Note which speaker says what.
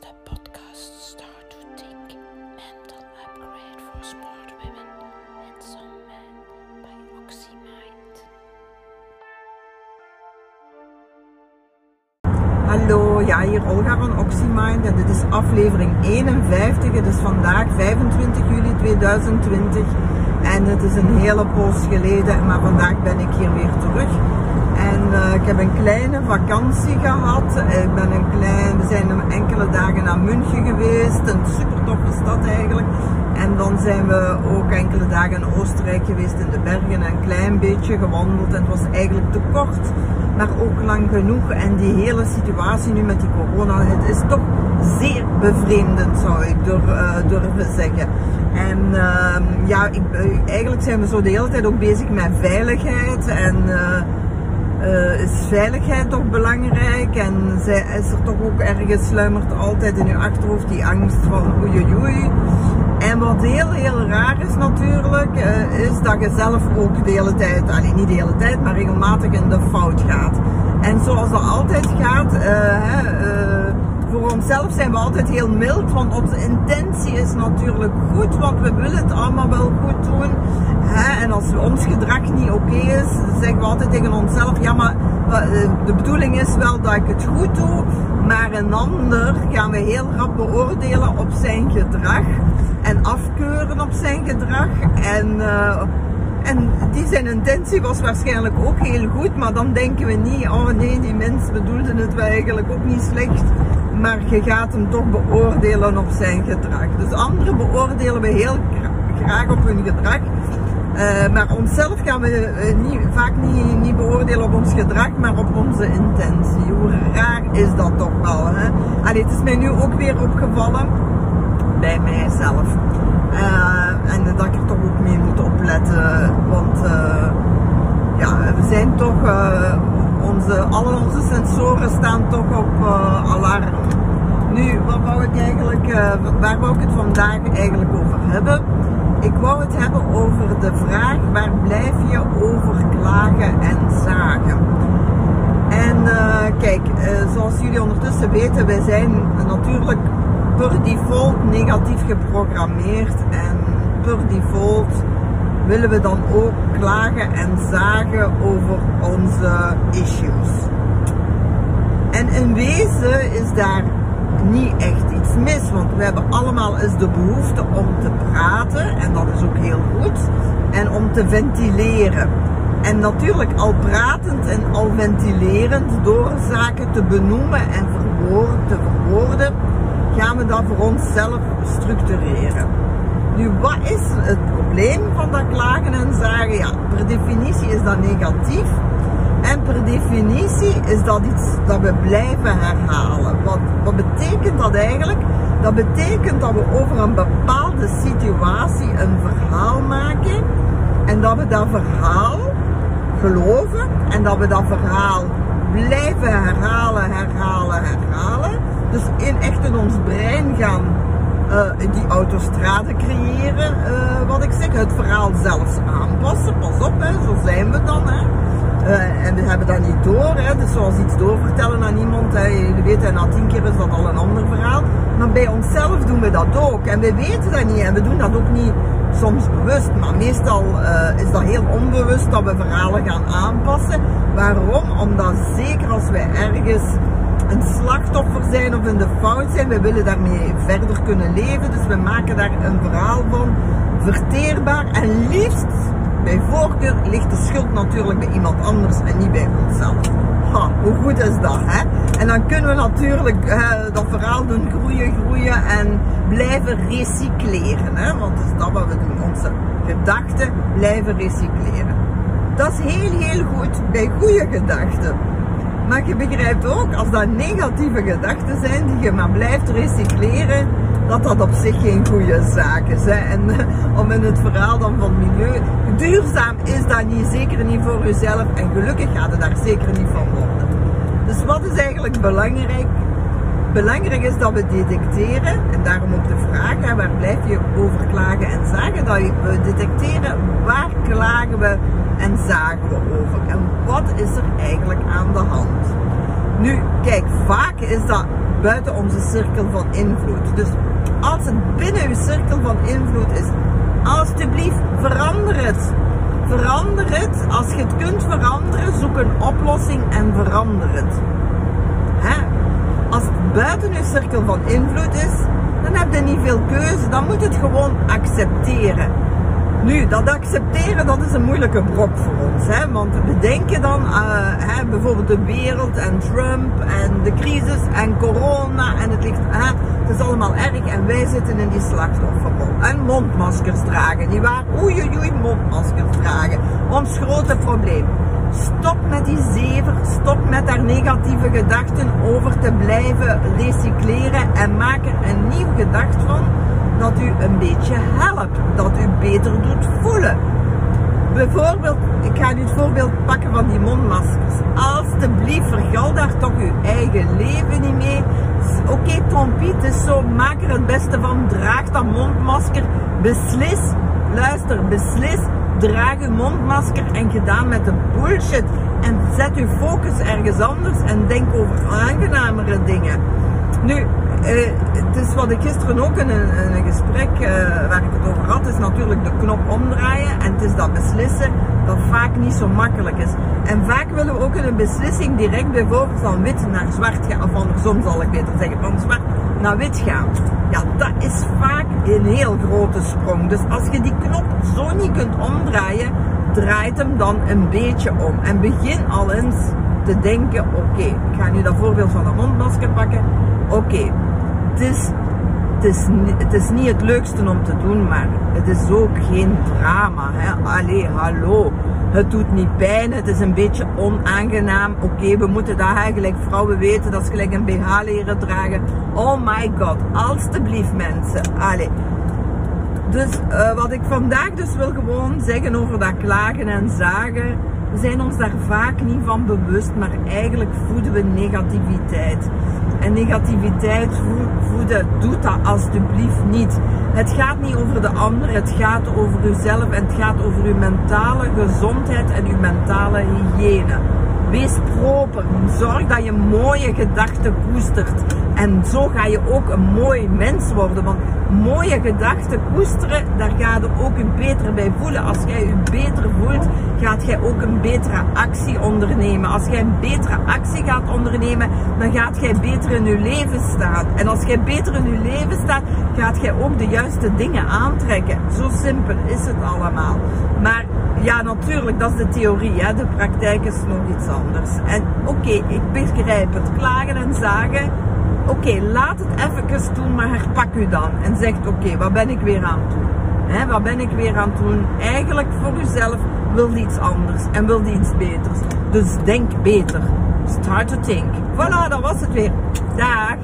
Speaker 1: de podcast Start to Think Mental Upgrade for Smart Women and Some Men by OxyMind.
Speaker 2: Hallo, ja, hier Olga van OxyMind en dit is aflevering 51. Het is vandaag 25 juli 2020 en het is een hele poos geleden, maar vandaag ben ik hier weer terug. En uh, ik heb een kleine vakantie gehad. Ik ben een klein, we zijn enkele dagen naar München geweest, een super toffe stad eigenlijk. En dan zijn we ook enkele dagen in Oostenrijk geweest in de bergen en een klein beetje gewandeld. En het was eigenlijk te kort, maar ook lang genoeg. En die hele situatie nu met die corona, het is toch zeer bevreemdend zou ik durf, uh, durven zeggen. En uh, ja, ik, eigenlijk zijn we zo de hele tijd ook bezig met veiligheid en... Uh, is veiligheid toch belangrijk en zij, is er toch ook ergens sluimert altijd in je achterhoofd die angst van oei oei. En wat heel heel raar is natuurlijk, uh, is dat je zelf ook de hele tijd, alleen niet de hele tijd, maar regelmatig in de fout gaat. En zoals dat altijd gaat, hè, voor onszelf zijn we altijd heel mild, want onze intentie is natuurlijk goed, want we willen het allemaal wel goed doen. Hè? En als ons gedrag niet oké is, zeggen we altijd tegen onszelf, ja maar de bedoeling is wel dat ik het goed doe, maar een ander gaan we heel rap beoordelen op zijn gedrag en afkeuren op zijn gedrag. En, uh, en die zijn intentie was waarschijnlijk ook heel goed, maar dan denken we niet, oh nee, die mens bedoelde het wel eigenlijk ook niet slecht maar je gaat hem toch beoordelen op zijn gedrag. Dus anderen beoordelen we heel graag op hun gedrag. Uh, maar onszelf gaan we uh, niet, vaak niet, niet, beoordelen op ons gedrag, maar op onze intentie. Hoe raar is dat toch wel? Hè? Allee, het is mij nu ook weer opgevallen bij mijzelf. Uh, en dat ik er toch ook mee moet opletten. Want ja, we zijn toch onze, alle onze sensoren staan toch op uh, alarm. Nu, wat wou ik eigenlijk, uh, waar wou ik het vandaag eigenlijk over hebben? Ik wou het hebben over de vraag, waar blijf je over klagen en zagen? En uh, kijk, zoals jullie ondertussen weten, wij zijn natuurlijk per default negatief geprogrammeerd en per default willen we dan ook klagen en zagen over onze issues. En in wezen is daar niet echt iets mis, want we hebben allemaal eens de behoefte om te praten, en dat is ook heel goed, en om te ventileren. En natuurlijk al pratend en al ventilerend, door zaken te benoemen en te verwoorden, gaan we dat voor onszelf structureren. Nu, wat is het probleem van dat klagen en zagen? Ja, per definitie is dat negatief. En per definitie is dat iets dat we blijven herhalen. Wat, wat betekent dat eigenlijk? Dat betekent dat we over een bepaalde situatie een verhaal maken. En dat we dat verhaal geloven. En dat we dat verhaal blijven herhalen, herhalen, herhalen. Dus in echt in ons brein gaan uh, die autostrade creëren, uh, wat ik zeg, het verhaal zelfs aanpassen. Pas op, hè, zo zijn we dan. Hè. Uh, en we hebben dat niet door. Hè. Dus zoals iets doorvertellen aan iemand, hè, jullie weten, na tien keer is dat al een ander verhaal. Maar bij onszelf doen we dat ook. En we weten dat niet. En we doen dat ook niet soms bewust. Maar meestal is dat heel onbewust dat we verhalen gaan aanpassen. Waarom? Omdat zeker als wij ergens een slachtoffer zijn of in de fout zijn. We willen daarmee verder kunnen leven. Dus we maken daar een verhaal van. Verteerbaar en liefst, bij voorkeur, ligt de schuld natuurlijk bij iemand anders en niet bij onszelf. Ha, hoe goed is dat, hè? En dan kunnen we natuurlijk uh, dat verhaal doen groeien, groeien en blijven recycleren, hè? Want dat is dat wat we doen. Onze gedachten blijven recycleren. Dat is heel, heel goed bij goede gedachten. Maar je begrijpt ook, als dat negatieve gedachten zijn die je maar blijft recycleren, dat dat op zich geen goede zaak is. En uh, om in het verhaal dan van milieu, duurzaam is dat niet, zeker niet voor jezelf en gelukkig gaat het daar zeker niet van worden. Dus wat is eigenlijk belangrijk? Belangrijk is dat we detecteren, en daarom ook de vraag, hè, waar blijf je over klagen en zagen, dat we detecteren waar klagen we en zagen we over. En wat is er eigenlijk aan de hand? Nu, kijk, vaak is dat buiten onze cirkel van invloed. Dus als het binnen uw cirkel van invloed is, alsjeblieft verander het. Verander het. Als je het kunt veranderen, zoek een oplossing en verander het. Buiten uw cirkel van invloed is, dan heb je niet veel keuze. Dan moet je het gewoon accepteren. Nu, dat accepteren, dat is een moeilijke brok voor ons. Hè? Want we denken dan, uh, hè, bijvoorbeeld de wereld en Trump en de crisis en corona en het ligt, hè, het is allemaal erg en wij zitten in die slachtofferrol. En mondmaskers dragen, die oei oei oei, mondmaskers dragen. Ons grote probleem. Stop met die zever, stop met daar negatieve gedachten over te blijven recycleren en maak er een nieuw gedacht van dat u een beetje helpt, dat u beter doet voelen. Bijvoorbeeld, ik ga nu het voorbeeld pakken van die mondmaskers. Alsjeblieft, vergal daar toch uw eigen leven niet mee. Oké, okay, Tompiet, het is zo, maak er het beste van, draag dat mondmasker, beslis, luister, beslis, draag uw mondmasker en gedaan met de bullshit. En zet uw focus ergens anders en denk over aangenamere dingen. Nu, uh, het is wat ik gisteren ook in een, gesprek uh, waar ik het over had, is natuurlijk de knop omdraaien en het is dat beslissen dat vaak niet zo makkelijk is. En vaak willen we ook in een beslissing direct bijvoorbeeld van wit naar zwart gaan, of andersom zal ik beter zeggen, van zwart naar wit gaan. Ja, dat is vaak een heel grote sprong. Dus als je die knop zo niet kunt omdraaien, draait hem dan een beetje om. En begin al eens te denken, oké, ik ga nu dat voorbeeld van dat mondmasker pakken. Oké, het is, het, is, het is niet het leukste om te doen, maar het is ook geen drama. Hè? Allee, hallo. Het doet niet pijn, het is een beetje onaangenaam. Oké, we moeten dat eigenlijk, vrouwen weten, dat ze gelijk een BH leren dragen. Oh my god, alstublieft mensen. Allee. Dus uh, wat ik vandaag dus wil gewoon zeggen over dat klagen en zagen. We zijn ons daar vaak niet van bewust, maar eigenlijk voeden we negativiteit. En negativiteit voeden, doet dat alsjeblieft niet. Het gaat niet over de ander, het gaat over uzelf en het gaat over uw mentale gezondheid en uw mentale hygiëne. Wees proper. Zorg dat je mooie gedachten koestert. En zo ga je ook een mooi mens worden. Want mooie gedachten koesteren, daar ga je ook een beter bij voelen. Als jij je beter voelt, gaat jij ook een betere actie ondernemen. Als jij een betere actie gaat ondernemen, dan gaat jij beter in je leven staan. En als jij beter in je leven staat, gaat jij ook de juiste dingen aantrekken. Zo simpel is het allemaal. Maar ja, natuurlijk, dat is de theorie. Hè. De praktijk is nog iets anders. En oké, ik begrijp het. Klagen en zagen. Oké, laat het even doen, maar herpak u dan. En zegt, oké, wat ben ik weer aan het doen? Wat ben ik weer aan het doen? Eigenlijk voor uzelf wil iets anders en wil iets beters. Dus denk beter. Start to think. Voilà, dat was het weer. Dag.